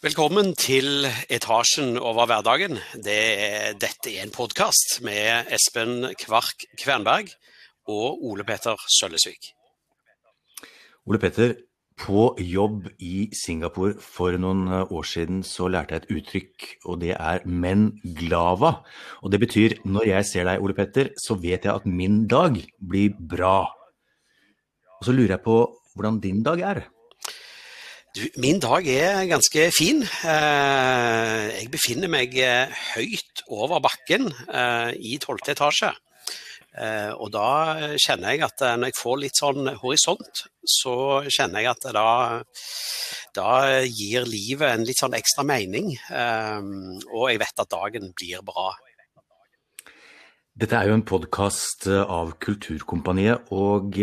Velkommen til Etasjen over hverdagen. Det, dette er en podkast med Espen Kvark Kvernberg og Ole Petter Søllesvik. Ole Petter, på jobb i Singapore for noen år siden så lærte jeg et uttrykk, og det er 'men glava'. Og det betyr når jeg ser deg, Ole Petter, så vet jeg at min dag blir bra. Og så lurer jeg på hvordan din dag er. Du, min dag er ganske fin. Eh, jeg befinner meg eh, høyt over bakken eh, i tolvte etasje. Og da kjenner jeg at når jeg får litt sånn horisont, så kjenner jeg at da, da gir livet en litt sånn ekstra mening. Og jeg vet at dagen blir bra. Dette er jo en podkast av Kulturkompaniet, og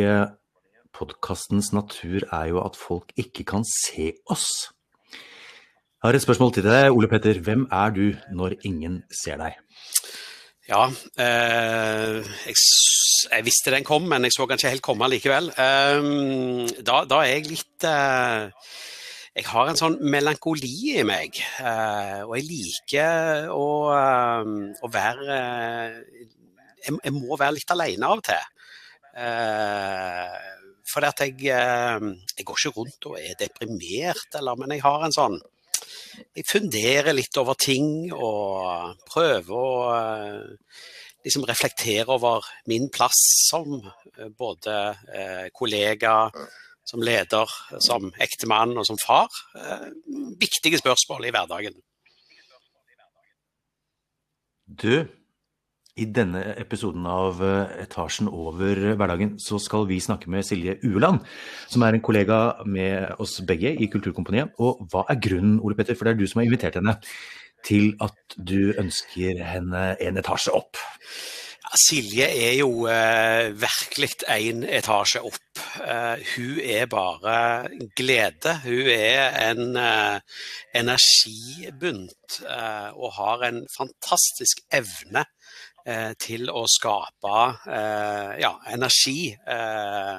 podkastens natur er jo at folk ikke kan se oss. Jeg har et spørsmål til deg, Ole Petter. Hvem er du når ingen ser deg? Ja, eh, jeg, jeg, visste den kom, men jeg så den ikke helt komme likevel. Eh, da, da, er jeg litt eh, Jeg har en sånn melankoli i meg. Eh, og jeg liker å, eh, å være jeg, jeg, må være litt alene av og til. Eh, at jeg, eh, jeg, går ikke rundt og er deprimert, eller, men jeg har en sånn Jeg funderer litt over ting og prøver å eh, liksom reflektere over min plass som eh, både kollega, som leder, som ektemann og som far. Viktige spørsmål i hverdagen. Du, i denne episoden av eh, Etasjen over hverdagen så skal vi snakke med Silje Ueland, som er en kollega med oss begge i Kulturkompaniet. Og hva er grunnen, Ole Petter, for det er du som har invitert henne, til at du ønsker henne en etasje opp? Silje er jo eh, virkelig en etasje opp. Eh, hun er bare glede. Hun er en eh, energibunt eh, og har en fantastisk evne til å skape eh, ja, energi eh,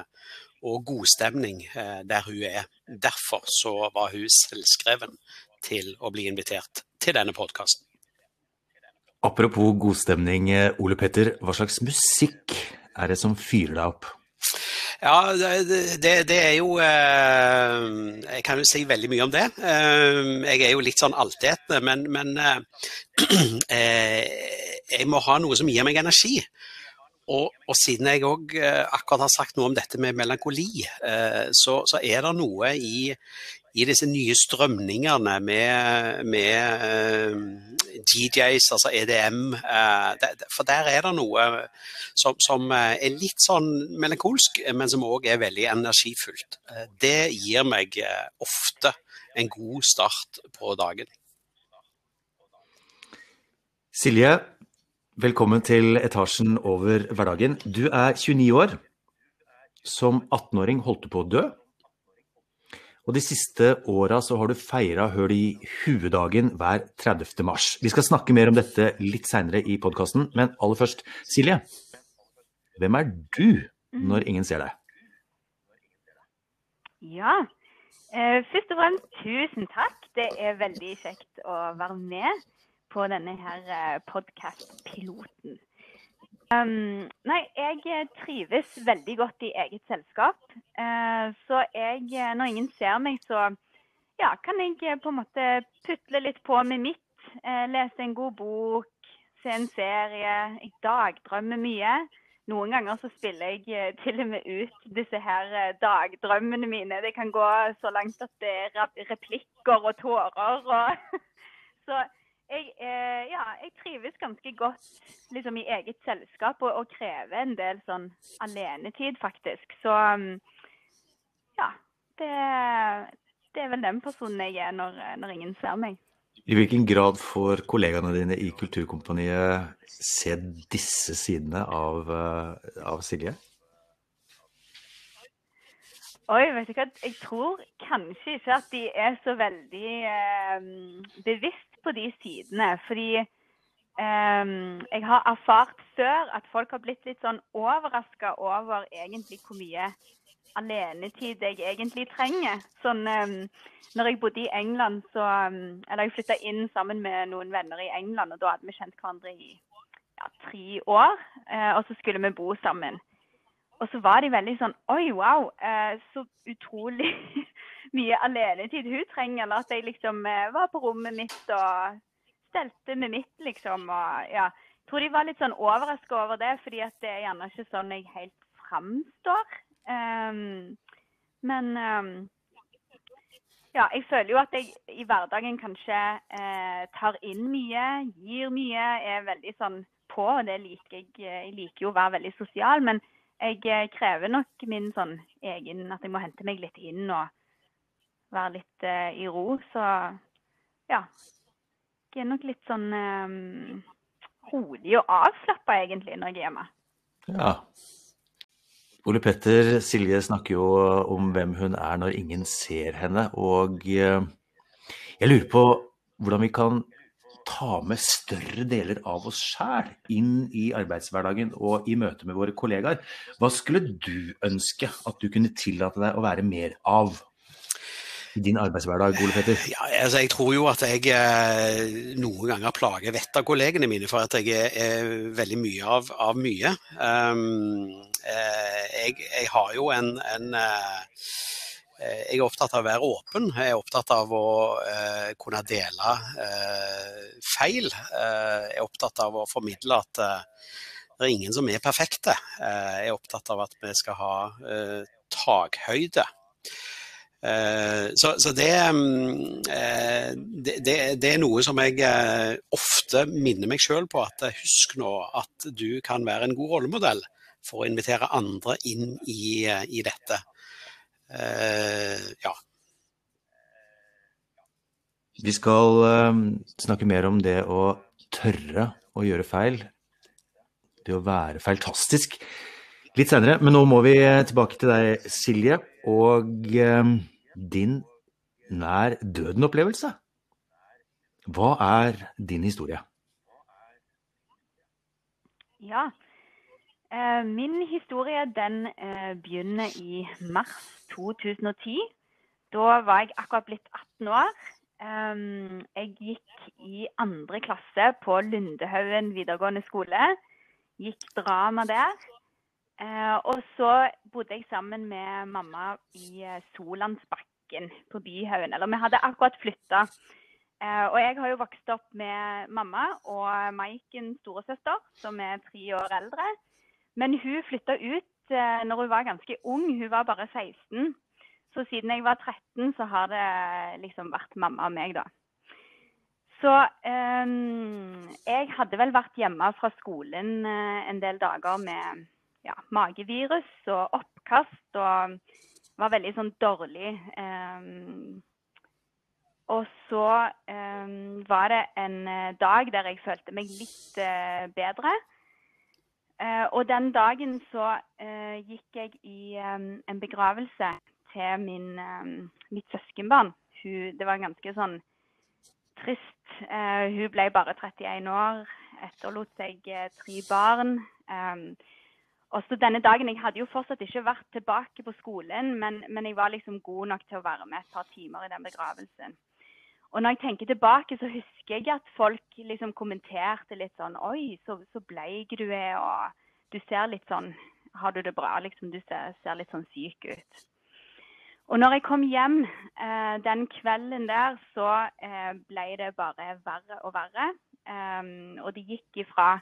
og godstemning der hun er. Derfor så var hun selvskreven til å bli invitert til denne podkasten. Apropos godstemning, Ole Petter. Hva slags musikk er det som fyrer deg opp? Ja, det, det, er jo Jeg kan jo si veldig mye om det. Jeg er jo litt sånn altetende, men, men jeg må ha noe som gir meg energi. Og, og siden jeg òg eh, akkurat har sagt noe om dette med melankoli, eh, så, så er det noe i, i disse nye strømningene med, med uh, eh, DJs, altså EDM For der er det noe som, som er litt sånn melankolsk, men som òg er veldig energifullt. det gir meg ofte en god start på dagen. Silje, Velkommen til etasjen over hverdagen. Du er 29 år. Som 18-åring holdt du på å dø. Og de siste åra så har du feira Høl i huedagen hver 30. mars. Vi skal snakke mer om dette litt seinere i podkasten, men aller først, Silje. Hvem er du når ingen ser deg? Ja, eh, først og fremst tusen takk. Det er veldig kjekt å være med på denne her eh, podkast-piloten. Um, nei, jeg trives veldig godt i eget selskap. Uh, så jeg, når ingen ser meg, så ja, kan jeg på en måte putle litt på med mitt. Uh, lese en god bok, se en serie. Jeg dagdrømmer mye. Noen ganger så spiller jeg til og med ut disse her dagdrømmene mine. Det kan gå så langt at det er replikker og tårer. Og så jeg, eh, ja, jeg, trives ganske godt liksom, i eget selskap og, og, krever en del sånn alenetid, faktisk. Så mm, ja. Det, det, er vel den personen jeg er når, når, ingen ser meg. I hvilken grad får kollegaene dine i Kulturkompaniet se disse sidene av, eh, av Silje? Oi, vet du hva. Jeg tror kanskje ikke at de er så veldig eh, bevisst på de sidene. Fordi um, jeg har erfart før at folk har blitt litt sånn overraska over egentlig hvor mye alenetid jeg egentlig trenger. Sånn, um, når jeg bodde i England, så um, Eller jeg flytta inn sammen med noen venner i England, og da hadde vi kjent hverandre i ja, tre år. Uh, og så skulle vi bo sammen. Og så var de veldig sånn Oi, wow, uh, så utrolig mye alenetid hun trenger. Eller at jeg liksom uh, var på rommet mitt og stelte med mitt, liksom. Og ja. Jeg tror de var litt sånn overraska over det, fordi at det er gjerne ikke sånn jeg helt framstår. Um, men um, ja, jeg føler jo at jeg i hverdagen kanskje eh, tar inn mye, gir mye, er veldig sånn på. og Det liker jeg. Jeg liker jo å være veldig sosial, men jeg eh, krever nok min sånn egen At jeg må hente meg litt inn og være litt eh, i ro. Så ja. Jeg er nok litt sånn um, og avslappa egentlig når jeg er hjemme. Ja. Ole Petter, Silje snakker jo om hvem hun er når ingen ser henne. Og eh, jeg lurer på hvordan vi kan ta med større deler av oss sjæl inn i arbeidshverdagen og i møte med våre kollegaer. Hva skulle du ønske at du kunne tillate deg å være mer av? I din arbeidshverdag, Ole Petter? Ja, altså, jeg tror jo at jeg eh, noen ganger plager vettet av kollegene mine for at jeg er, er veldig mye av, av mye. Um, eh, jeg, jeg, har jo en, en eh, jeg er opptatt av å være åpen. Jeg er opptatt av å eh, kunne dele eh, feil. Eh, jeg er opptatt av å formidle at det er ingen som er perfekte. jeg er opptatt av at vi skal ha takhøyde. Eh, så, så det, mm, eh, det, det, det, er noe som jeg eh, ofte minner meg sjøl på. at Husk nå at du kan være en god rollemodell for å invitere andre inn i, i dette. Ja. Vi skal snakke mer om det å tørre å gjøre feil. Det å være feiltastisk litt senere. Men nå må vi tilbake til deg, Silje, og eh, din nær døden-opplevelse. Hva er din historie? Ja. Eh, min historie den eh, begynner i mars 2010. Da var jeg akkurat blitt 18 år. Jeg gikk i andre klasse på Lundehaugen videregående skole. Gikk drama der. Eh, og så bodde jeg sammen med mamma i eh, Solandsbakken på Byhaugen. Eller vi hadde akkurat flytta. Eh, og jeg har jo vokst opp med mamma og Maiken storesøster, som er tre år eldre. Men hun flytta ut eh, når hun var ganske ung. Hun var bare 16. Så siden jeg var 13, så har det liksom vært mamma og meg, da. Så eh, jeg hadde vel vært hjemme fra skolen eh, en del dager med ja, magevirus og oppkast og var veldig sånn dårlig. Um, og så um, var det en eh, dag der jeg følte meg litt uh, bedre. Uh, og den dagen så uh, gikk jeg i um, en begravelse til min, mitt søskenbarn. Hun, det var ganske sånn trist. hun ble bare 31 år, etterlot seg tre barn. Um, og så denne dagen, Jeg hadde jo fortsatt ikke vært tilbake på skolen, men, men, jeg var liksom god nok til å være med et par timer i den begravelsen. Og når jeg tenker tilbake, så husker jeg at folk liksom kommenterte litt sånn Oi, så, så bleik du er, og du ser litt sånn Har du det bra? Liksom, du ser, ser litt sånn syk ut. Og når jeg kom hjem eh, den kvelden der, så eh, ble det bare verre og verre. Um, og det gikk ifra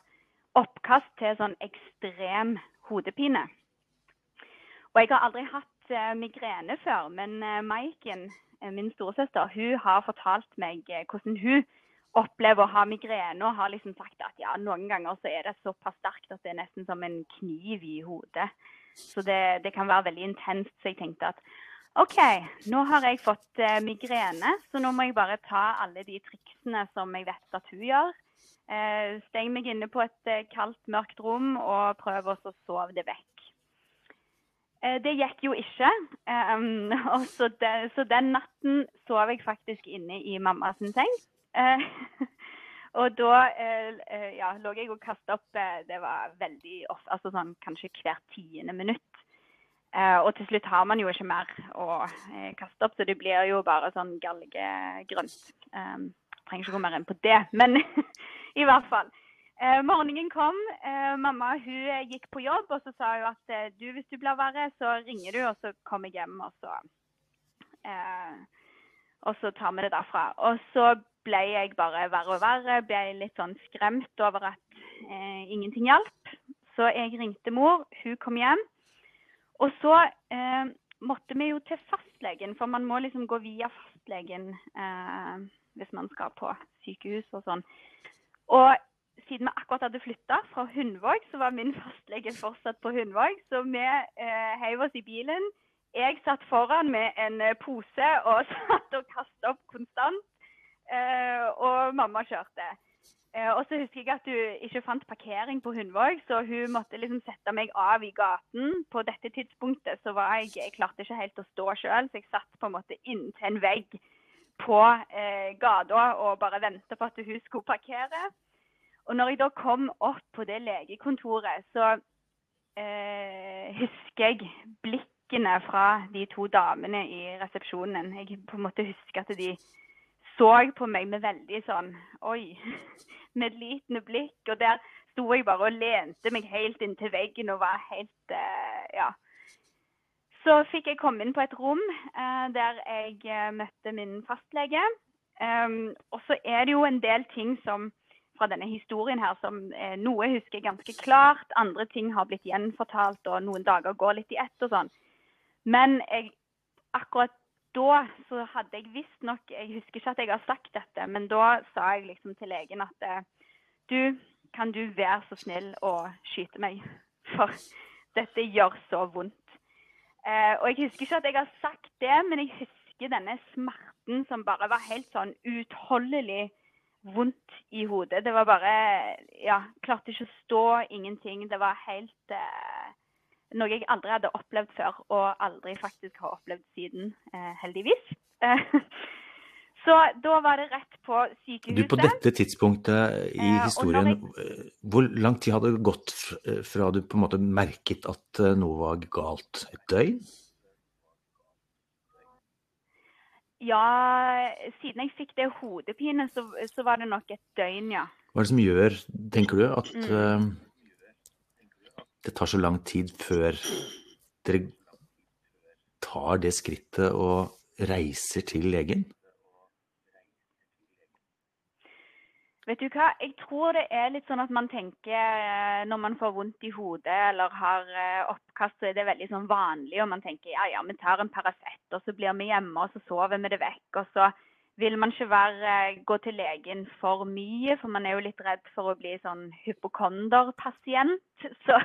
oppkast til sånn ekstrem hodepine. Og jeg har aldri hatt uh, migrene før, men uh, Maiken, uh, min storesøster, hun har fortalt meg hvordan hun opplever å ha migrene og har liksom sagt at ja, noen ganger så er det såpass sterkt at det er nesten som en kniv i hodet. Så det, det kan være veldig intenst. Så jeg tenkte at OK, nå har jeg fått migrene, så nå må jeg bare ta alle de triksene som jeg vet at hun gjør Eh, steng meg inne på et eh, kaldt, mørkt rom og prøv å sove det vekk. Eh, det gikk jo ikke. det, så, den natten sov jeg faktisk inne i mammas seng. og da ja, lå jeg og kasta opp Det var veldig ofte, altså sånn kanskje hvert tiende minutt. Eh, og til slutt har man jo ikke mer å eh, kaste opp, så det blir jo bare sånn galgegrønt. Um, trenger ikke gå mer inn på det, men i hvert fall. Eh, morgenen kom. Eh, mamma hun gikk på jobb, og så sa hun at eh, du, hvis du blir verre, så ringer du, og så kommer jeg hjem, og så eh, Og så tar vi det derfra. Og så ble jeg bare verre og verre. Ble litt sånn skremt over at eh, ingenting hjalp. Så jeg ringte mor, hun kom hjem. Og så eh, måtte vi jo til fastlegen, for man må liksom gå via fastlegen eh, hvis man skal på sykehus og sånn. Og siden vi akkurat hadde flytta fra Hundvåg, så var min fastlege fortsatt på Hundvåg. Så vi eh, heiv oss i bilen. Jeg satt foran med en eh, pose og satt og kasta opp konstant. Eh, og mamma kjørte. Eh, og så husker jeg at hun ikke fant parkering på Hundvåg, så hun måtte liksom sette meg av i gaten. På dette tidspunktet så var jeg Jeg klarte ikke helt å stå sjøl, så jeg satt på en måte inntil en vegg på eh, gata og bare venta på at hun skulle parkere. Og når jeg da kom opp på det legekontoret, så eh, husker jeg blikkene fra de to damene i resepsjonen. Jeg på en måte husker at de så på meg med veldig sånn Oi. Medlitende blikk. Og der sto jeg bare og lente meg helt inntil veggen og var helt eh, Ja. Så fikk jeg komme inn på et rom eh, der jeg eh, møtte min fastlege. Um, og så er det jo en del ting som fra denne historien her som eh, noe husker jeg ganske klart, andre ting har blitt gjenfortalt, og noen dager går litt i ett og sånn. Men jeg, akkurat da så hadde jeg visstnok Jeg husker ikke at jeg har sagt dette, men da sa jeg liksom til legen at eh, du, kan du være så snill å skyte meg? For dette gjør så vondt. Eh, og jeg husker ikke at jeg har sagt det, men jeg husker denne smerten som bare var helt sånn utholdelig vondt i hodet. Det var bare Ja, klarte ikke å stå, ingenting. Det var helt eh, Noe jeg aldri hadde opplevd før, og aldri faktisk har opplevd siden, eh, heldigvis. Så da var det rett på sykehuset. Du, på dette tidspunktet i Eh, historien, når eh, hvor lang tid hadde det gått eh, fra du på en måte merket at noe var galt? Et døgn? Ja, siden jeg fikk det hodepine, så, så var det nok et døgn, ja. Hva er det som gjør, tenker du, at Mm. uh, det tar så lang tid før dere tar det skrittet og reiser til legen? Vet du hva, jeg tror det er litt sånn at man tenker eh, når man får vondt i hodet eller har eh, oppkast, så er det veldig sånn vanlig, og man tenker ja, ja, vi tar en Paracet, og så blir vi hjemme, og så sover vi det vekk, og så vil man ikke være, eh, gå til legen for mye, for man er jo litt redd for å bli sånn hypokonderpasient. Så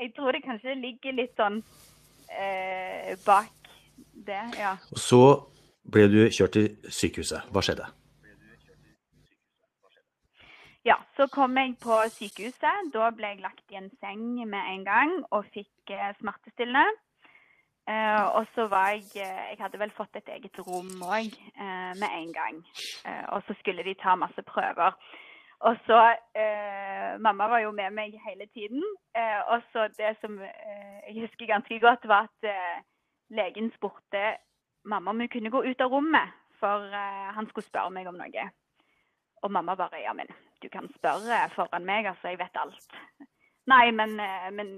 jeg tror det kanskje ligger litt sånn eh, bak det, ja. Og så ble du kjørt til sykehuset. Hva skjedde? Ja, så kom jeg på sykehuset. Da ble jeg lagt i en seng med en gang og fikk eh, smertestillende. Eh, og så var jeg eh, Jeg hadde vel fått et eget rom òg eh, med en gang. Eh, og så skulle de ta masse prøver. Og så eh, Mamma var jo med meg hele tiden. Og så det som jeg husker ganske godt, var at legen spurte mamma om hun kunne gå ut av rommet, for han skulle spørre meg om noe. Og mamma bare Ja, men du kan spørre foran meg, altså. Jeg vet alt. Nei, men, eh, men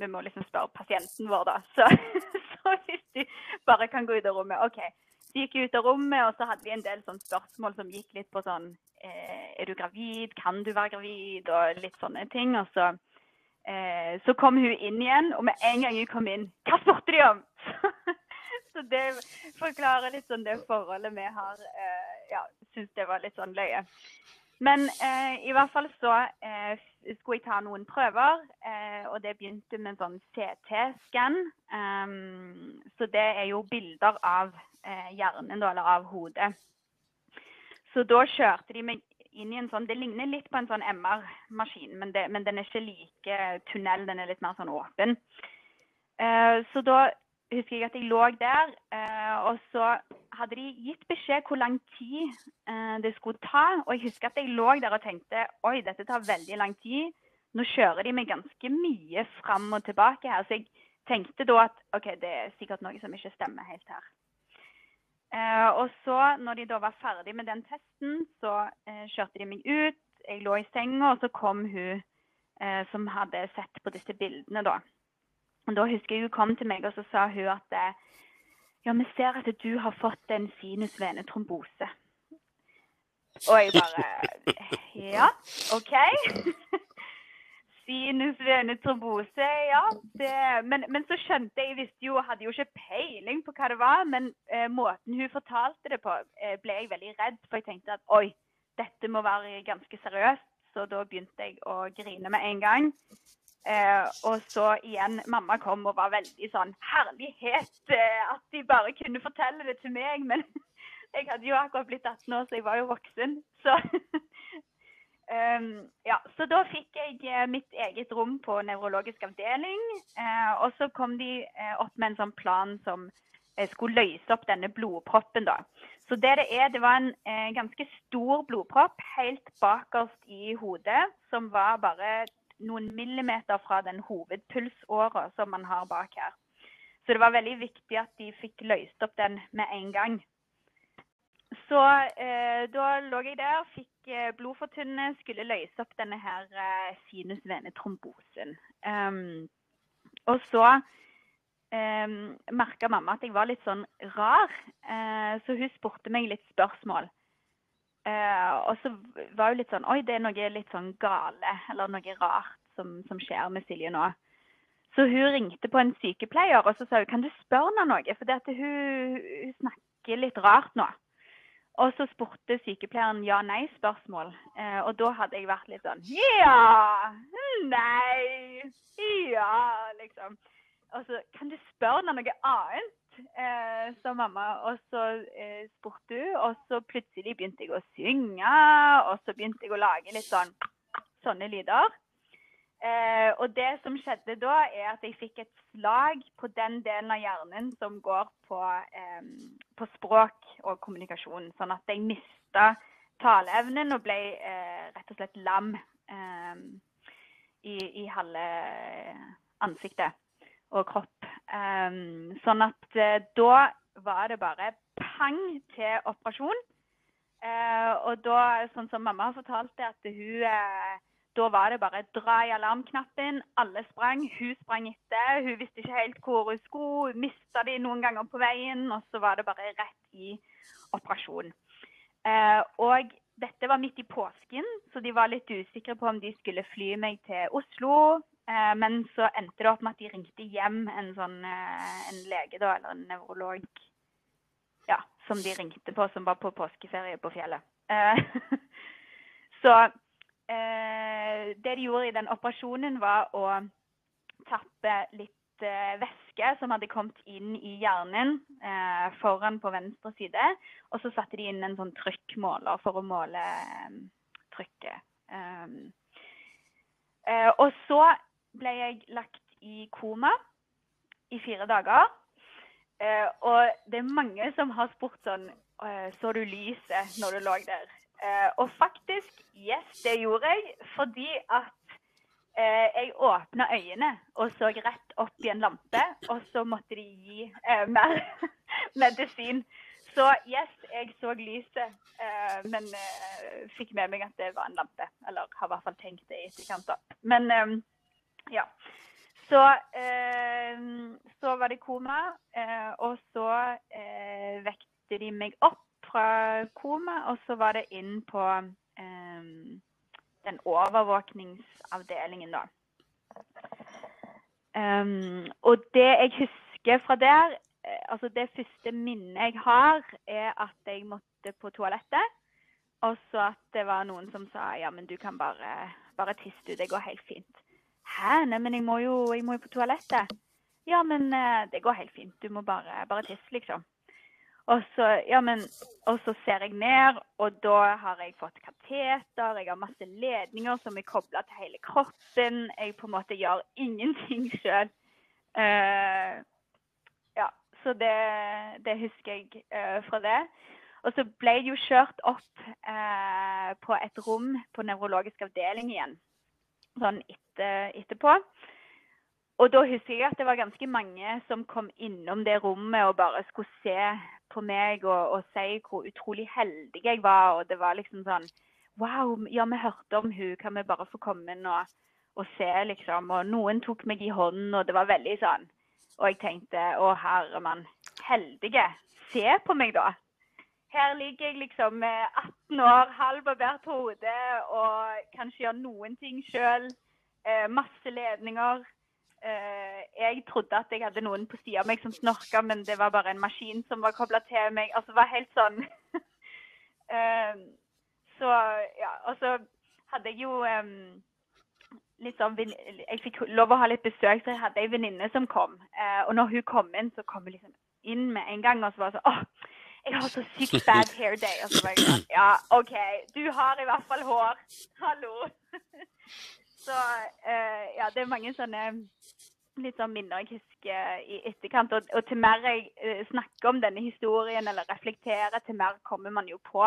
vi må liksom spørre pasienten vår, da. Så, så hvis du bare kan gå ut av rommet OK. Så gikk jeg ut av rommet, og så hadde vi en del spørsmål som gikk litt på sånn eh, Er du gravid? Kan du være gravid? Og litt sånne ting. Og så, eh, så kom hun inn igjen, og med en gang hun kom inn Hva spurte de om? så det forklarer litt sånn det forholdet vi har. Ja, syns det var litt sånn løye. Men eh, i hvert fall så eh, skulle jeg ta noen prøver, eh, og det begynte med sånn CT-skann. Um, så det er jo bilder av eh, hjernen, da, eller av hodet. Så da kjørte de meg inn i en sånn Det ligner litt på en sånn MR-maskin, men, men den er ikke like tunnel, den er litt mer sånn åpen. Eh, så da husker jeg at jeg lå der, eh, og så hadde de gitt beskjed hvor lang tid eh, det skulle ta. Og jeg husker at jeg lå der og tenkte oi, dette tar veldig lang tid. Nå kjører de meg ganske mye fram og tilbake her. Så jeg tenkte da at OK, det er sikkert noe som ikke stemmer helt her. Eh, og så, når de da var ferdig med den testen, så kjørte de meg ut. Jeg lå i senga, og så kom hun som hadde sett på disse bildene, da. Og da husker jeg hun kom til meg, og så sa hun at eh, ja, vi ser at du har fått en sinusvenetrombose. Og jeg bare Ja, OK. Sinusvenetrombose, ja. Det, men, men, så skjønte jeg, jeg visste jo, hadde jo ikke peiling på hva det var. Men eh, måten hun fortalte det på, eh, ble jeg veldig redd. For jeg tenkte at oi, dette må være ganske seriøst. Så da begynte jeg å grine med en gang. Eh, og så igjen, mamma kom og var veldig sånn Herlighet eh, at de bare kunne fortelle det til meg. Men jeg hadde jo akkurat blitt 18 år, så jeg var jo voksen. Så Um, ja, så da fikk jeg uh, mitt eget rom på nevrologisk avdeling. Eh, og så kom de uh, opp med en sånn plan som skulle løse opp denne blodproppen. da. Så det det er, det var en ganske stor blodpropp helt bakerst i hodet, som var bare noen millimeter fra den hovedpulsåra som man har bak her. Så det var veldig viktig at de fikk løst opp den med en gang. Så da lå jeg der, fikk Eh, blodfortynnende skulle løse opp denne her eh, sinusvenetrombosen. Um, og så eh, merka mamma at jeg var litt sånn rar, uh, så hun spurte meg litt spørsmål. Uh, og så var hun litt sånn Oi, det er noe litt sånn gale, eller noe rart som, som skjer med Silje nå. Så hun ringte på en sykepleier og så sa hun, kan du spørre henne noe, for hun, hun snakker litt rart nå. Og så spurte sykepleieren ja-nei-spørsmål. Eh, og da hadde jeg vært litt sånn Ja! Nei! Ja! Liksom. Og så kan du spørre henne noe annet, eh, sa mamma. Og så eh, spurte hun, og så plutselig begynte jeg å synge. Og så begynte jeg å lage litt sånn sånne lyder. Eh, og det som skjedde da, er at jeg fikk et slag på den delen av hjernen som går på, eh, på språk og kommunikasjon. Sånn at jeg mista taleevnen og ble eh, rett og slett lam eh, i, i, halve ansiktet og kropp. Eh, sånn at eh, da var det bare pang til operasjon. og da, sånn som mamma har fortalt det, at hun da var det bare dra i alarmknappen. Alle sprang. Hun sprang etter. Hun visste ikke helt hvor hun skulle. Hun mista de noen ganger på veien, og så var det bare rett i operasjon. Eh, og dette var midt i påsken, så de var litt usikre på om de skulle fly meg til Oslo. Eh, men så endte det opp med at de ringte hjem en, sånn, eh, en lege da, eller en nevrolog ja, som de ringte på, som var på påskeferie på fjellet. Eh, så det de gjorde i den operasjonen, var å tappe litt væske som hadde kommet inn i hjernen foran på venstre side. Og så satte de inn en sånn trykkmåler for å måle trykket. Og så ble jeg lagt i koma i fire dager. og det er mange som har spurt sånn Så du lyset når du lå der? Eh, og faktisk, yes, det gjorde jeg fordi at eh, jeg åpna øynene og så rett opp i en lampe, og så måtte de gi uh, mer medisin. Så yes, jeg så lyset, men fikk med meg at det var en lampe. Eller har i hvert fall tenkt det i etterkant. Men ja. Så, så var det koma, og så vekte de meg opp fra koma, og så var det inn på um, den overvåkningsavdelingen, da. Um, og det jeg husker fra der, eh, altså det første minnet jeg har, er at jeg måtte på toalettet. Og så at det var noen som sa ja, men du kan bare, bare tisse du, det går helt fint. Hæ, neimen jeg må jo, jeg må jo på toalettet. Ja, men uh, det går helt fint, du må bare, bare tisse, liksom. Og så, ja, men, og så ser jeg ned, og da har jeg fått kateter, jeg har masse ledninger som er kobla til hele kroppen. Jeg på en måte gjør ingenting sjøl. Uh, eh, ja, så det, det husker jeg uh, fra det. Og så ble jeg jo kjørt opp uh, på et rom på nevrologisk avdeling igjen, sånn etter, etterpå. og da husker jeg at det var ganske mange som kom innom det rommet og bare skulle se på meg og, og si hvor utrolig heldig jeg var. Og det var liksom sånn Wow, ja, vi hørte om hun, kan vi bare få komme inn og, og se, liksom. Og noen tok meg i hånden, og det var veldig sånn. Og jeg tenkte å herre mann, heldige. Se på meg, da. Her ligger jeg liksom 18 år, halvbarbert hode og kan ikke gjøre noen ting sjøl. Eh, masse ledninger. Eh, jeg trodde at jeg hadde noen på sida av meg som snorka, men det var bare en maskin som var kobla til meg. Altså, det var helt sånn eh, Så ja, og så hadde jeg jo litt sånn Jeg fikk lov å ha litt besøk, så jeg hadde ei venninne som kom. Eh, og når hun kom inn, så kom hun liksom inn med en gang og så var det sånn Å, jeg har så sykt bad hair day. Og så var jeg sånn Ja, OK, du har i hvert fall hår. Hallo. Så uh, ja, det er mange sånne litt sånn minner jeg husker i etterkant. Og, og til mer jeg uh, snakker om denne historien eller reflekterer, til mer kommer man jo på.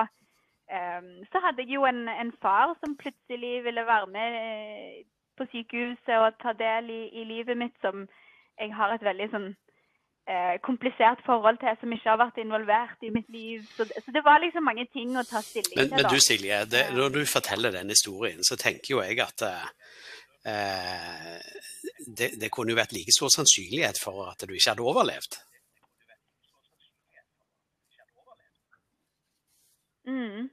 Um, så hadde jeg jo en, en, far som plutselig ville være med uh, på sykehuset og ta del i, i, livet mitt, som jeg har et veldig sånn komplisert forhold til, som ikke har vært involvert i mitt liv. Så, så det var liksom mange ting å ta stilling men, til. Men du Silje, det, når du forteller den historien, så tenker jo jeg at Eh, det, det, kunne jo vært like stor sannsynlighet for at du ikke hadde overlevd. Mm.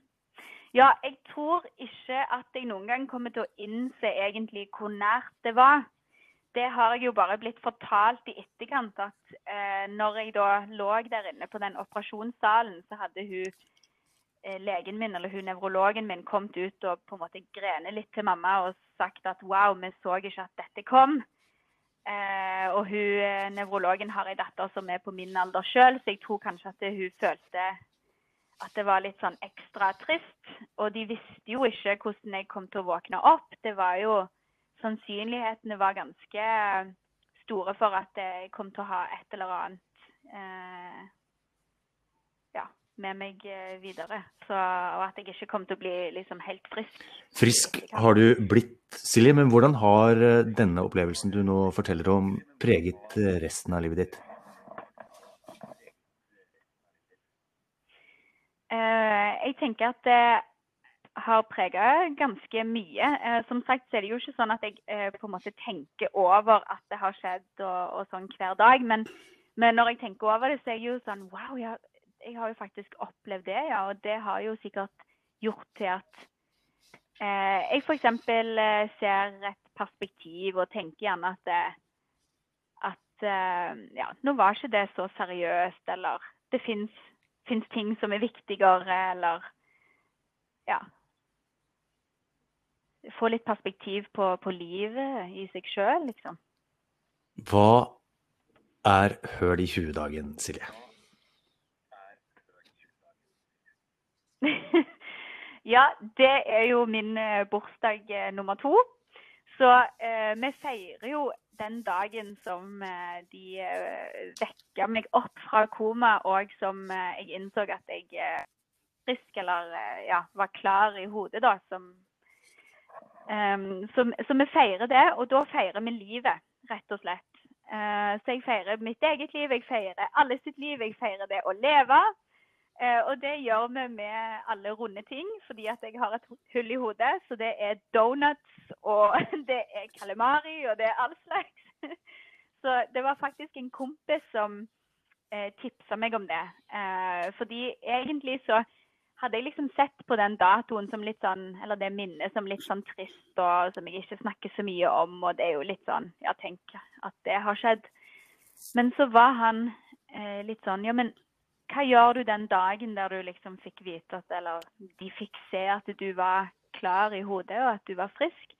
Ja, jeg tror ikke at jeg noen gang kommer til å innse egentlig hvor nært det var. Det har jeg jo bare blitt fortalt i etterkant at eh, når jeg da lå der inne på den operasjonssalen, så hadde hun Eh, legen min eller hun nevrologen min kommet ut og på en måte grene litt til mamma og sagt at wow, vi så ikke at dette kom. Eh, og hun eh, nevrologen har ei datter som er på min alder sjøl, så jeg tror kanskje at hun følte at det var litt sånn ekstra trist. Og de visste jo ikke hvordan jeg kom til å våkne opp. Det var jo Sannsynlighetene var ganske store for at jeg kom til å ha et eller annet eh, med meg eh, videre. Så, og at jeg ikke kom til å bli liksom helt frisk. Frisk har du blitt, Silje, men hvordan har eh, denne opplevelsen du nå forteller om, preget eh, resten av livet ditt? jeg tenker at det har prega ganske mye. som sagt så er det jo ikke sånn at jeg på en måte tenker over at det har skjedd og, og sånn hver dag. Men, men, når jeg tenker over det, så er jeg jo sånn Wow, jeg, jeg har jo faktisk opplevd det, ja. Og det har jo sikkert gjort til at eh, jeg f.eks. Eh, ser et perspektiv og tenker gjerne at, det, at eh, ja, nå var ikke det så seriøst, eller det fins ting som er viktigere, eller ja. Få litt perspektiv på, på livet i seg sjøl, liksom. Hva er høl i 20-dagen, Silje? ja, det er jo min eh, bursdag eh, nummer to. Så eh, vi feirer jo den dagen som eh, de eh, vekka meg opp fra koma, og som eh, jeg innså at jeg eh, frisk, eller ja, var klar i hodet, da. Som, um, så, så, vi feirer det, og da feirer vi livet, rett og slett. så jeg feirer mitt eget liv, jeg feirer alle sitt liv, jeg feirer det å leve. Uh, og det gjør vi med alle runde ting, fordi at jeg har et hull i hodet. Så det er donuts, og det er calamari, og det er all slags. Så det var faktisk en kompis som eh, tipsa meg om det. Eh, fordi egentlig så hadde jeg liksom sett på den datoen som litt sånn, eller det minnet som litt sånn trist, og som jeg ikke snakker så mye om. Og det er jo litt sånn Ja, tenk at det har skjedd. Men så var han eh, litt sånn Ja, men hva gjør du den dagen der du liksom fikk vite at Eller de fikk se at du var klar i hodet, og at du var frisk?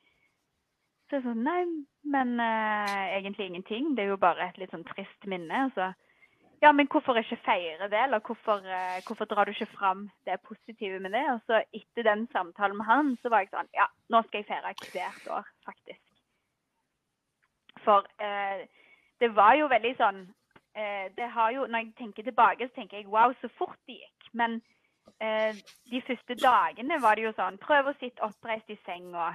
Så jeg sånn Nei, men eh, egentlig ingenting. Det er jo bare et litt sånn trist minne. Altså. Ja, men hvorfor ikke feire det, eller hvorfor, uh, hvorfor drar du ikke fram det positive med det? Og så etter den samtalen med han, så var jeg sånn Ja, nå skal jeg feire hvert år, faktisk. For eh, det var jo veldig sånn eh, det har jo, Når jeg tenker tilbake, så tenker jeg wow, så fort det gikk. Men eh, de første dagene var det jo sånn Prøv å sitte oppreist i senga.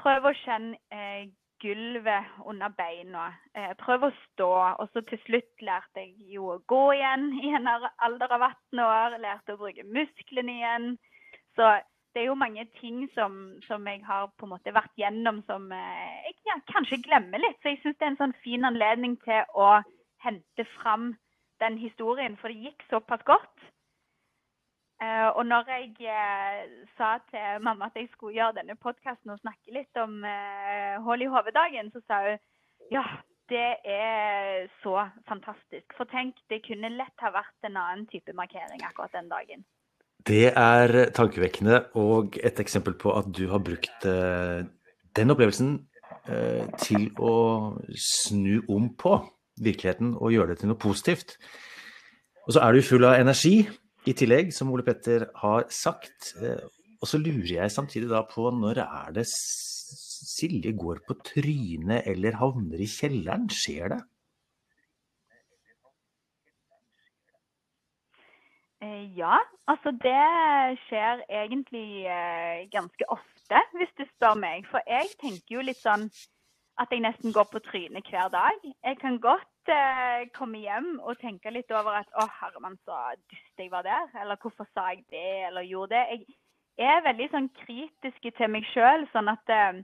Prøv å kjenne eh, gulvet under beina. Eh, prøve å stå. Og så til slutt lærte jeg jo å gå igjen i en alder av 18 år. Lærte å bruke musklene igjen. Så det er jo mange ting som, som jeg har på en måte vært gjennom som eh, jeg ja, kanskje glemmer litt. Så jeg syns det er en sånn fin anledning til å hente fram den historien, for det gikk såpass godt. Uh, og når jeg uh, sa til mamma at jeg skulle gjøre denne podkasten og snakke litt om uh, Hull i hoveddagen, så sa hun ja, det er så fantastisk. For tenk, det kunne lett ha vært en annen type markering akkurat den dagen. Det er tankevekkende og et eksempel på at du har brukt den opplevelsen til å snu om på virkeligheten og gjøre det til noe positivt. Og så er du full av energi i tillegg, som Ole Petter har sagt. Eh, og så lurer jeg samtidig da på når er det Silje går på trynet eller havner i kjelleren? Skjer det? Eh, ja, altså det skjer egentlig eh, ganske ofte, hvis du spør meg. For jeg tenker jo litt sånn at jeg nesten går på trynet hver dag. Jeg kan godt eh, komme hjem og tenke litt over at å, herremann, så dust jeg var der. Eller hvorfor sa jeg det, eller gjorde det. Jeg er veldig sånn kritisk til meg sjøl, sånn at eh,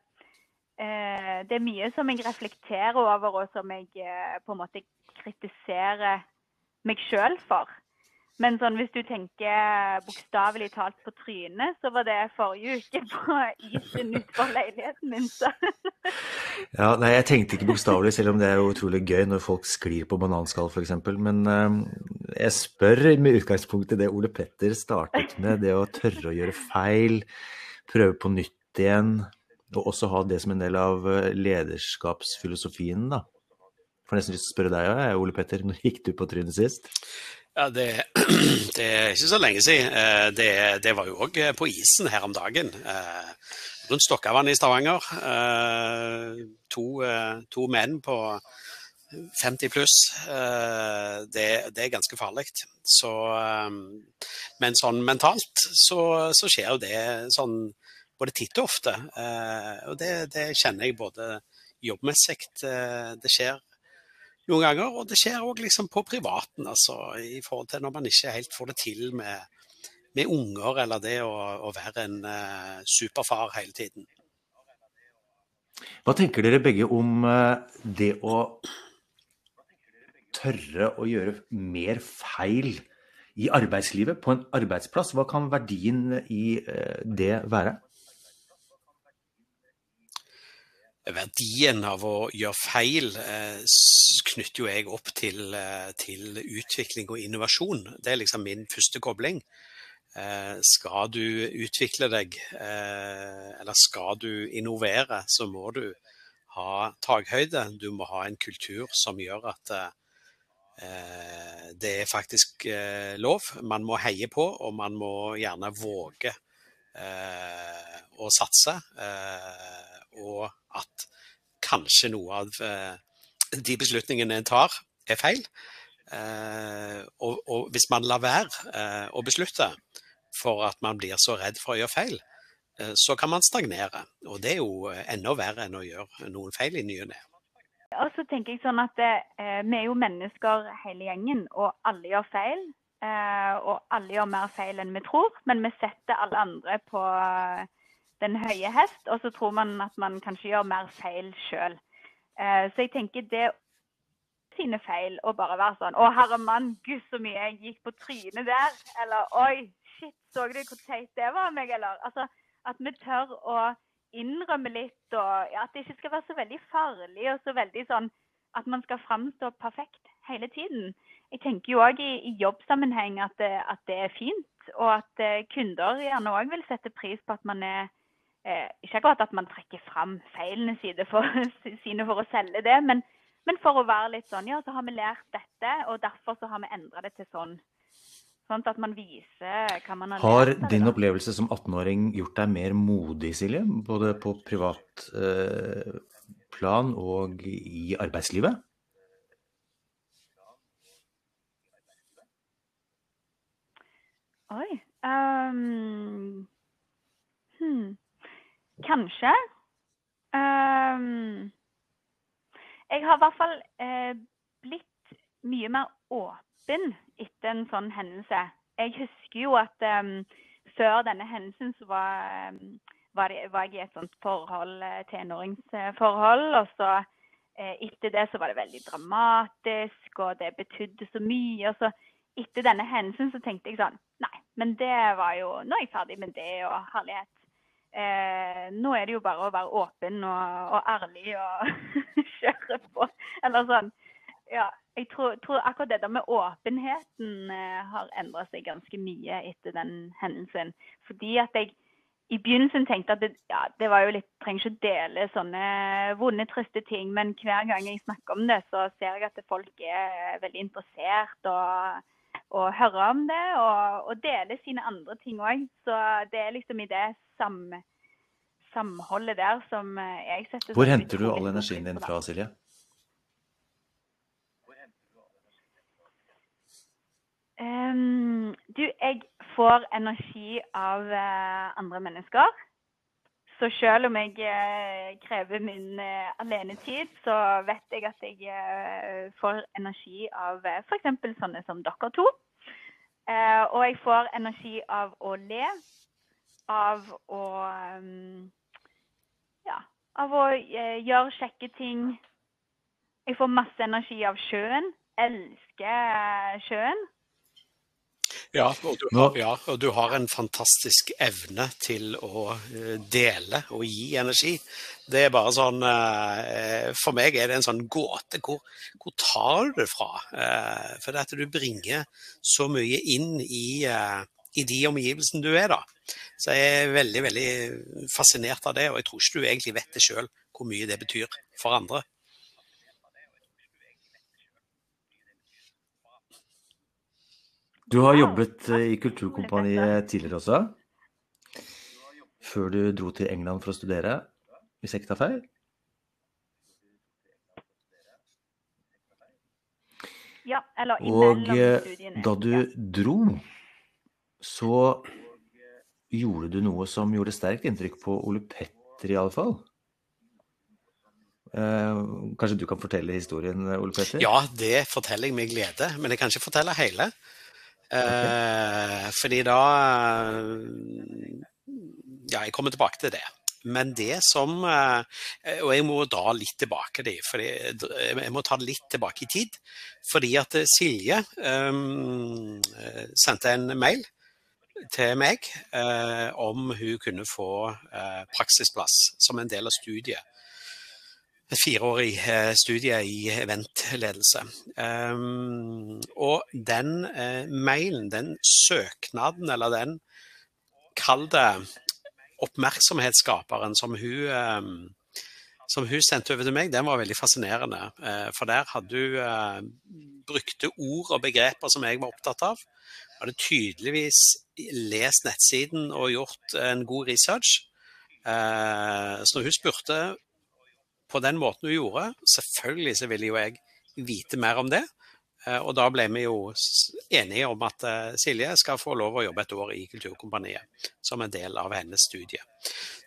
eh, det er mye som jeg reflekterer over, og som jeg eh, på en måte kritiserer meg sjøl for. Men sånn, hvis du tenker bokstavelig talt på trynet, så var det forrige uke på isen utenfor leiligheten min, så Ja, nei, jeg tenkte ikke bokstavelig, selv om det er utrolig gøy når folk sklir på bananskall f.eks. Men uh, jeg spør med utgangspunkt i det Ole Petter startet med, det å tørre å gjøre feil, prøve på nytt igjen, og også ha det som en del av eh, lederskapsfilosofien, da. For nesten lyst til å spørre deg òg, Ole Petter, når gikk du på trynet sist? Ja, det, det, er ikke så lenge siden. Eh, det, det var jo òg på isen her om dagen. Eh, rundt Stokkavann i Stavanger. Eh, to, to, menn på 50 pluss. Det, det er ganske farlig. Så, men sånn mentalt så, så, skjer jo det sånn både titt og ofte. Og det kjenner jeg både jobbmessig. Det skjer noen ganger. Og det skjer òg liksom på privaten, altså, i forhold til når man ikke helt får det til med, med unger, eller det å, å være en uh, superfar hele tiden. Hva tenker dere begge om uh, det å tørre å gjøre mer feil i arbeidslivet, på en arbeidsplass? Hva kan verdien i uh, det være? Verdien av å gjøre feil eh, knytter jo jeg opp til, eh, til, utvikling og innovasjon. Det er liksom min første kobling. Eh, skal du utvikle deg, eller skal du innovere, så må du ha takhøyde. Du må ha en kultur som gjør at det er faktisk lov. Man må heie på, og man må gjerne våge å satse. Og at kanskje noe av eh, de beslutningene en tar, er feil. Eh, og, og hvis man lar være eh, å beslutte for at man blir så redd for å gjøre feil, så kan man stagnere. Og det er jo enda verre enn å gjøre noen feil i ny og ne. Og så tenker jeg sånn at eh, Vi er jo mennesker hele gjengen, og alle gjør feil. Eh, og alle gjør mer feil enn vi tror, men vi setter alle andre på den høye hest, og så tror man at man kanskje gjør mer feil sjøl. Eh, så jeg tenker det sine feil å bare være sånn Å, herre mann, gud så mye jeg gikk på trynet der. Eller oi, shit, så du hvor teit det var meg, eller? Altså, at vi tør å innrømme litt, og ja, at det ikke skal være så veldig farlig og så veldig sånn at man skal framstå perfekt hele tiden. Jeg tenker jo òg i, i, jobbsammenheng at det, at det, er fint, og at eh, kunder gjerne òg vil sette pris på at man er Ikke akkurat at man trekker fram feilene sine for, sine for å selge det, men, men, for å være litt sånn Ja, så har vi lært dette, og derfor så har vi endra det til sånn. Sånn at man viser hva man har, har lært. Har din opplevelse som 18-åring gjort deg mer modig, Silje? Både på privat eh, plan og i arbeidslivet? Oi um, hmm. Kanskje. Um, jeg har i hvert fall eh, blitt mye mer åpen etter en sånn hendelse. Jeg husker jo at um, før denne hendelsen så var, um, var, det, var, jeg i et sånt forhold, eh, tenåringsforhold. Og så eh, etter det så var det veldig dramatisk, og det betydde så mye. og så etter denne hendelsen så tenkte jeg sånn Nei, men det var jo Nå er jeg ferdig med det, og herlighet. Eh, nå er det jo bare å være åpen og, og ærlig og kjøre på. Eller sånn. Ja, jeg tror, tror akkurat det der med åpenheten eh, har endra seg ganske mye etter den hendelsen. Fordi at jeg i begynnelsen tenkte at det, ja, det var jo litt Trenger ikke dele sånne vonde, triste ting. Men hver gang jeg snakker om det, så ser jeg at folk er veldig interessert og, og høre om det. Og, og dele sine andre ting òg. Så det er liksom i det sam, samholdet der som eh, jeg setter Hvor henter du all energien din fra, Silje? Um, du, jeg får energi av uh, andre mennesker. Så selv om jeg uh, krever min uh, alenetid, så vet jeg at jeg får energi av f.eks. sånne som dere to. Og jeg får energi av å le, av å um, ja, av å eh, gjøre kjekke ting. Jeg får masse energi av sjøen. Elsker eh, sjøen. Ja og, du, ja, og du har en fantastisk evne til å uh, dele og gi energi. Det er bare sånn uh, For meg er det en sånn gåte. Hvor, hvor tar du det fra? Uh, for det at du bringer så mye inn i i de omgivelsene du er, da. Så jeg er veldig veldig fascinert av det, og jeg tror ikke du egentlig vet det sjøl hvor mye det betyr for andre. Du har jobbet eh, i Kulturkompaniet tidligere også? Før du dro til England for å studere, hvis jeg ikke tar feil? Ja, eller Og eh, da du dro, så gjorde du noe som gjorde sterkt inntrykk på Ole Petter, i alle fall. Eh, kanskje du kan fortelle historien, Ole Petter? Ja, det forteller jeg med glede. Men jeg kan ikke fortelle hele. Okay. Eh, fordi da Ja, jeg kommer tilbake til det. Men det som eh, Og jeg må dra litt tilbake det, for jeg må ta det litt tilbake i tid. Fordi at Silje um, sendte en mail til meg eh, om hun kunne få eh, praksisplass som en del av studiet. Et fireårig eh, studie i eventledelse. Um, og den eh, mailen, den søknaden, eller den Kall det oppmerksomhetsskaperen som hun som hun sendte over til meg, den var veldig fascinerende. Eh, for der hadde hun brukte ord og begreper som jeg var opptatt av. Hadde tydeligvis lest nettsiden og gjort en god research. Så når hun spurte på den måten hun gjorde, selvfølgelig så ville jo jeg vite mer om det. Uh, og da ble vi jo enige om at Silje skal få lov å jobbe et år i Kulturkompaniet som en del av hennes studie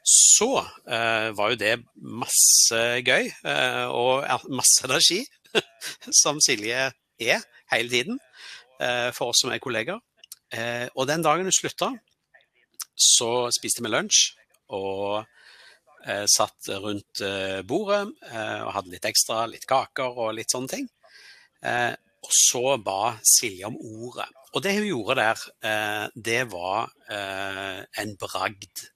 så uh, var jo det masse gøy uh, og masse energi, som Silje er hele tiden uh, for oss som er kollegaer. og den dagen hun slutta, så spiste vi lunsj og satt rundt bordet og hadde litt ekstra, litt kaker og litt sånne ting. og så ba Silje om ordet. Og det hun gjorde der, det var en bragd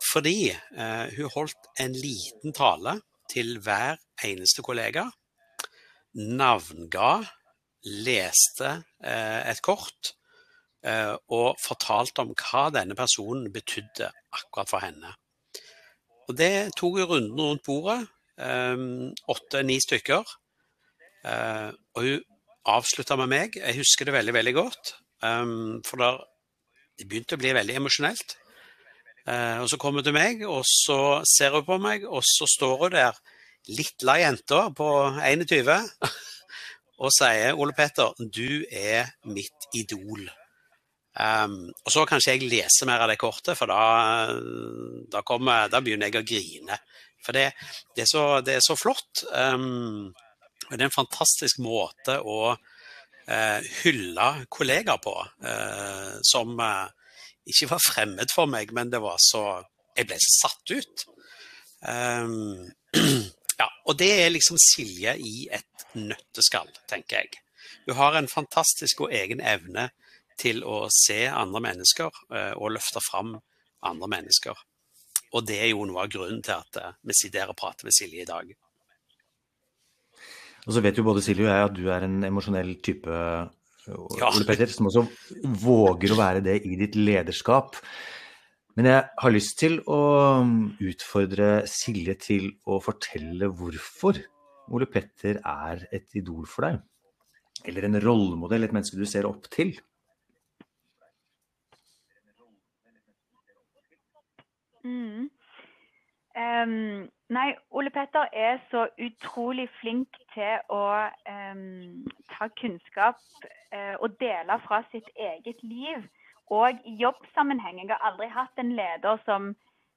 fordi eh, hun holdt en liten tale til hver eneste kollega. Navnga, leste eh, et kort eh, og fortalte om hva denne personen betydde akkurat for henne. Og Det tok jo runden rundt bordet, eh, åtte-ni stykker. Uh, og hun avslutta med meg. Jeg husker det veldig, veldig godt. Um, for det begynte å bli veldig emosjonelt. Uh, og så kommer hun til meg, og så ser hun på meg, og så står hun der, lilla jenta på 21, og sier 'Ole Petter, du er mitt idol'. Um, og så kanskje jeg leser mer av det kortet, for da, da, kommer, da begynner jeg å grine. For det, det, er, så, det er, så, flott. Um, det er en fantastisk måte å uh, hylle kollegaer på, uh, som uh, ikke var fremmed for meg, men det var så Jeg ble så satt ut. Um, ja, og det er liksom Silje i et nøtteskall, tenker jeg. Hun har en fantastisk og egen evne til å se andre mennesker eh, og løfte fram andre mennesker. Og det er jo noe av grunnen til at eh, vi sitter her og prater med Silje i dag. Og så vet jo både Silje og jeg at du er en emosjonell type, ja. Ole Petter, som også våger å være det i ditt lederskap. Men jeg har lyst til å utfordre Silje til å fortelle hvorfor Ole Petter er et idol for deg. Eller en rollemodell, et menneske du ser opp til. Mm. Um, nei, Ole Petter er så utrolig flink til å um, ta kunnskap uh, og dele fra sitt eget liv. Og i jobbsammenheng. Jeg har aldri hatt en leder som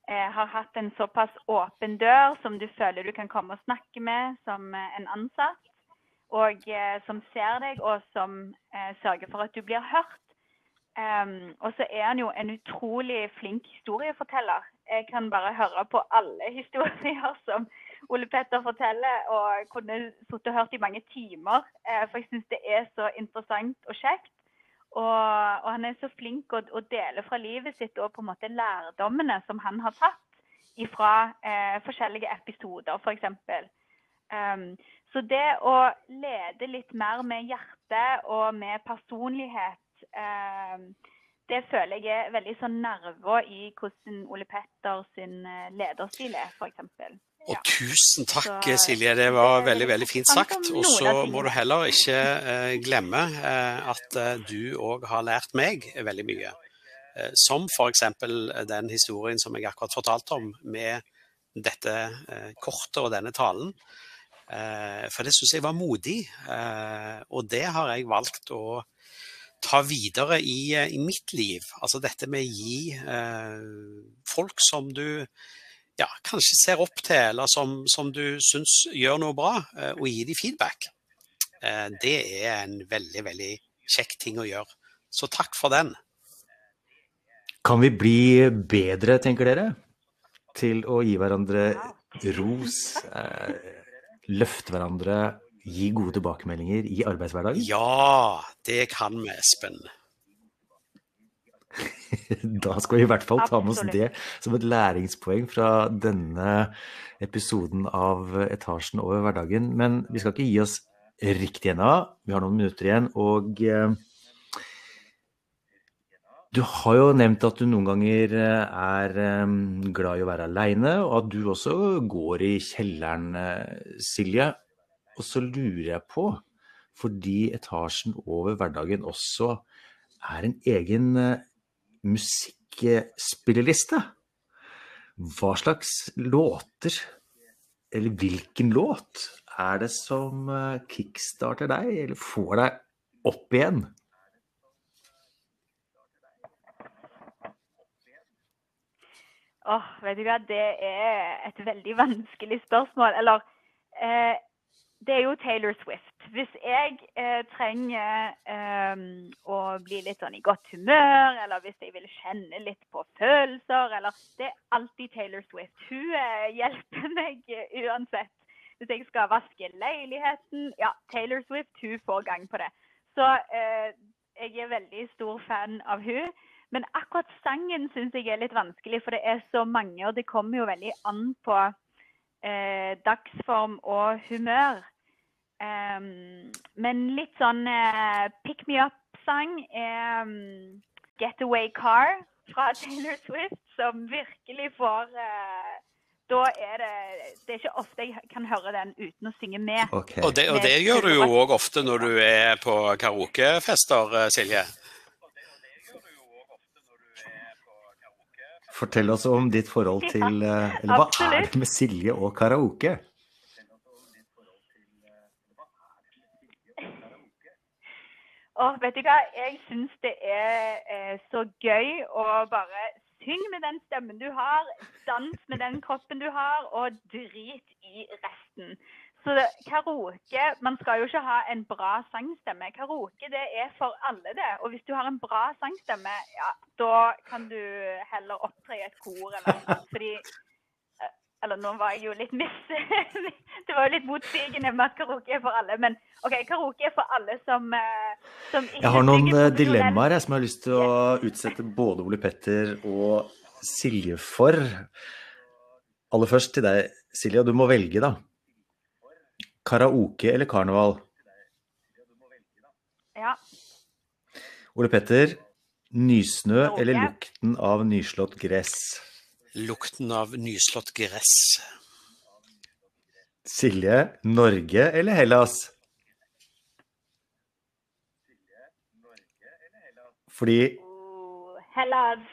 uh, har hatt en såpass åpen dør som du føler du kan komme og snakke med som uh, en ansatt. Og som ser deg, og som sørger for at du blir hørt. Um, og så er han jo en utrolig flink historieforteller. Jeg kan bare høre på alle historier som Ole Petter forteller, og kunne sittet og hørt i mange timer. Uh, for jeg syns det er så interessant og kjekt. Og, og han er så flink å, å, dele fra livet sitt og på en måte lærdommene som han har tatt fra uh, forskjellige episoder, f.eks. Um, så det å lede litt mer med hjerte og med personlighet Eh, det føler jeg er veldig sånn nerver i hvordan Ole Petter sin eh, lederstil er, f.eks. Og tusen takk, så, Silje. Det var veldig veldig fint sagt. Og så må du heller ikke eh, glemme eh, at eh, du òg har lært meg veldig mye. Eh, som f.eks. den historien som jeg akkurat fortalte om, med dette kortet og denne talen. for det syns jeg var modig, og det har jeg valgt å ta videre i, eh, i, mitt liv. Altså dette med å gi eh, folk som du ja, kanskje ser opp til, eller som, som du syns gjør noe bra, eh, og gi dem feedback. Eh, det er en veldig, veldig kjekk ting å gjøre. Så takk for den. Kan vi bli bedre, tenker dere, til å gi hverandre ros, eh, løfte hverandre gi gode tilbakemeldinger i arbeidshverdagen? Ja, det kan vi, Espen. da skal vi i hvert fall ta med oss det som et læringspoeng fra denne episoden av Etasjen over hverdagen. Men vi skal ikke gi oss riktig ennå. Vi har noen minutter igjen. Og eh, du har jo nevnt at du noen ganger eh, er eh, glad i å være aleine, og at du også går i kjelleren, Silje. Og så lurer jeg på, fordi etasjen over hverdagen også er en egen eh, musikkspilleliste, hva slags låter, eller hvilken låt, er det som eh, kickstarter deg, eller får deg opp igjen? Åh, oh, vet du hva, det er et veldig vanskelig spørsmål. Eller eh, det er jo Taylor Swift. Hvis jeg eh, trenger eh, å bli litt sånn i godt humør, eller hvis jeg vil kjenne litt på følelser, eller Det er alltid Taylor Swift. Hun eh, hjelper meg uansett. Hvis jeg skal vaske leiligheten Ja, Taylor Swift hun får gang på det. Så eh, jeg er veldig stor fan av hun. Men akkurat sangen syns jeg er litt vanskelig, for det er så mange, og det kommer jo veldig an på eh, dagsform og humør. Um, men litt sånn uh, pick me up-sang er um, 'Getaway Car' fra Taylor Swift, som virkelig får uh, Da er det Det er ikke ofte jeg kan høre den uten å synge med. Okay. Og, det, og det gjør du jo òg ofte når du er på karaokefester, eh, Silje? Fortell oss om ditt forhold til Eller hva er det med Silje og karaoke? Og vet du hva, jeg syns det er eh, så gøy å bare synge med den stemmen du har, dans med den kroppen du har, og drit i resten. Så karaoke Man skal jo ikke ha en bra sangstemme. Karaoke det er for alle, det. Og hvis du har en bra sangstemme, ja, da kan du heller opptre i et kor eller noe sånt. Eller nå var jeg jo litt miss... det var jo litt motsigende med at karaoke er for alle. Men OK, karaoke er for alle som, som ikke Jeg har noen eh, dilemmaer jeg, som jeg har lyst til å utsette både Ole Petter og Silje for. Aller først til deg, Silje, og du må velge, da. Karaoke eller karneval? Ja. Ole Petter, nysnø eller lukten av nyslått gress? Lukten av nyslått gress. Silje, Norge eller Hellas? Fordi uh, Hellas.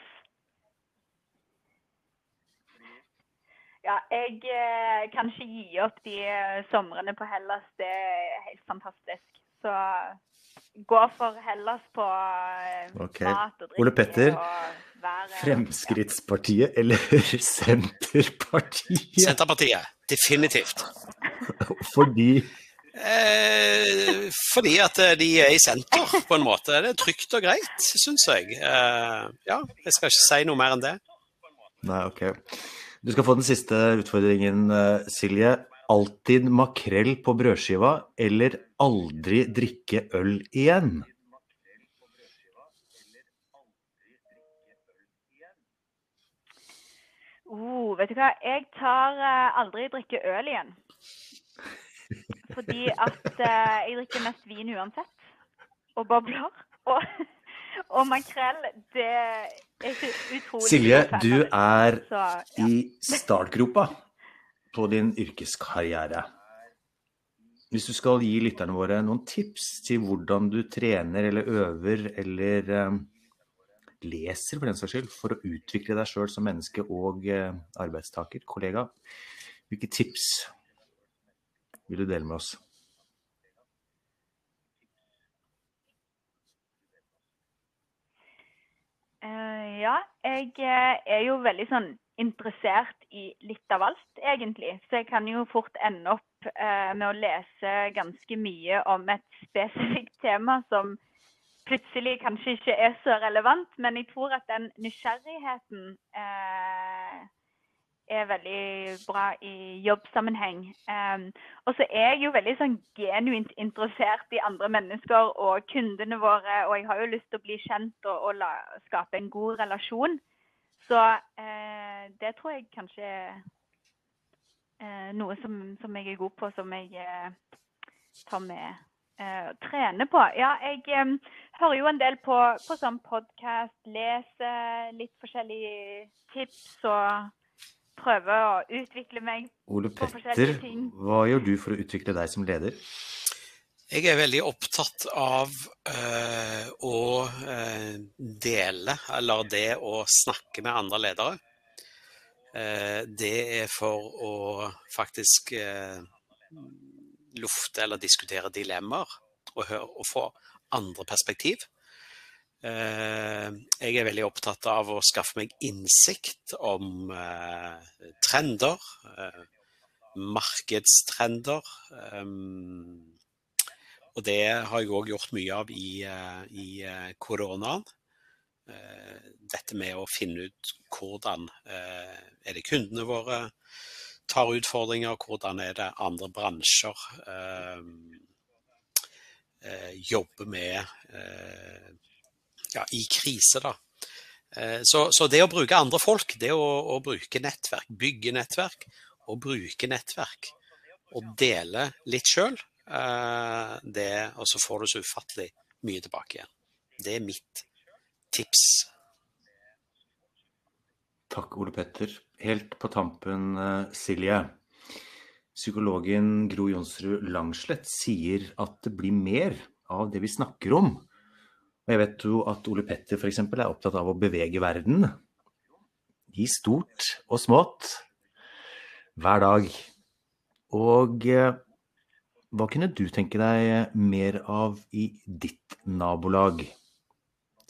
Ja, jeg eh, kan ikke gi opp de eh, somrene på Hellas. Det er helt fantastisk. Så gå for Hellas på eh, okay. mat og drikke. Ole Petter, Fremskrittspartiet eller Senterpartiet? Senterpartiet, definitivt. Fordi? Eh, fordi at eh, de er i senter, på en måte. Det er trygt og greit, syns jeg. Eh, ja, jeg skal ikke si noe mer enn det. Nei, ok. Du skal få den siste utfordringen, eh, Silje. Alltid makrell på brødskiva eller aldri drikke øl igjen? Oh, vet du hva, jeg tar uh, aldri drikke øl igjen. Fordi at uh, jeg drikker mest vin uansett. Og bobler. Og, og makrell, det er utrolig Silje, du er Så, ja. i startgropa på din yrkeskarriere. Hvis du skal gi lytterne våre noen tips til hvordan du trener eller øver eller um, leser for den saks skyld, for å utvikle deg sjøl som menneske og eh, arbeidstaker, kollega. Hvilke tips vil du dele med oss? Uh, ja, jeg er jo veldig sånn interessert i litt av alt, egentlig. Så jeg kan jo fort ende opp eh, med å lese ganske mye om et spesifikt tema som plutselig kanskje ikke er så relevant, men jeg tror at den nysgjerrigheten eh, er veldig bra i jobbsammenheng. Um, og så er jeg jo veldig sånn genuint interessert i andre mennesker og kundene våre, og jeg har jo lyst til å bli kjent og, og la, skape en god relasjon. Så eh, det tror jeg kanskje er eh, noe som, som, jeg er god på, som jeg eh, tar med Eh, trene på? Ja, jeg um, hører jo en del på, på sånn podkast, leser litt forskjellige tips og prøver å utvikle meg Ole Petter, hva gjør du for å utvikle deg som leder? Jeg er veldig opptatt av uh, å uh, dele, eller det å snakke med andre ledere. Uh, det er for å faktisk lufte eller diskutere dilemmaer og, høre, og få andre perspektiv. Eh, jeg er veldig opptatt av å skaffe meg innsikt om eh, trender, eh, markedstrender. Og det har jeg òg gjort mye av i, i koronaen. Dette med å finne ut hvordan er det kundene våre tar utfordringer, hvordan er det andre bransjer eh, eh, jobber med eh, ja, i krise, da. Eh, så, så, det å bruke andre folk, det å, å, bruke nettverk, bygge nettverk og bruke nettverk og dele litt sjøl, eh, og så får du så ufattelig mye tilbake igjen. Det er mitt tips. Takk, Ole Petter. Helt på tampen, eh, Silje. Psykologen Gro Jonsrud Langslett sier at det blir mer av det vi snakker om. Og jeg vet jo at Ole Petter f.eks. er opptatt av å bevege verden. I stort og smått. Hver dag. Og eh, hva kunne du tenke deg mer av i ditt nabolag,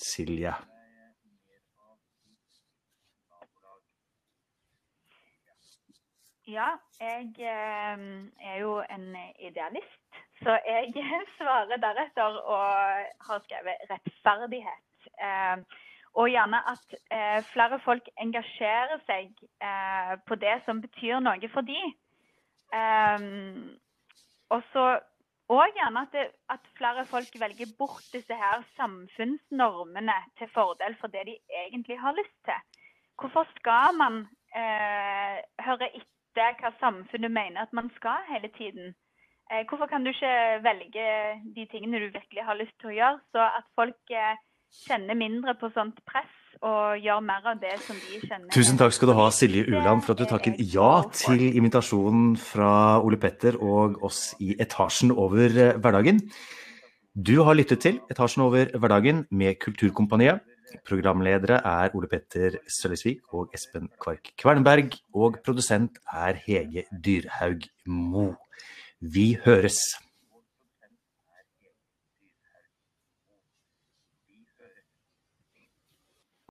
Silje? Ja, jeg eh, er jo en idealist. Så jeg svarer deretter og har skrevet rettferdighet. Eh, og gjerne at eh, flere folk engasjerer seg eh, på det som betyr noe for dem. Og så og gjerne at, det, at, flere folk velger bort disse her samfunnsnormene til fordel for det de egentlig har lyst til. Hvorfor skal man eh, høre etter hva samfunnet mener at man skal hele tiden? Eh, hvorfor kan du ikke velge de tingene du virkelig har lyst til å gjøre, så at folk eh, kjenner mindre på sånt press og gjør mer av det som de kjenner. Tusen takk skal du ha, Silje Uland, for at du takket ja til invitasjonen fra Ole Petter og oss i Etasjen over hverdagen. Du har lyttet til Etasjen over hverdagen med Kulturkompaniet. Programledere er Ole Petter Sølvesvik og Espen Kvark Kvernberg, og produsent er Hege Dyrhaug Mo. Vi høres!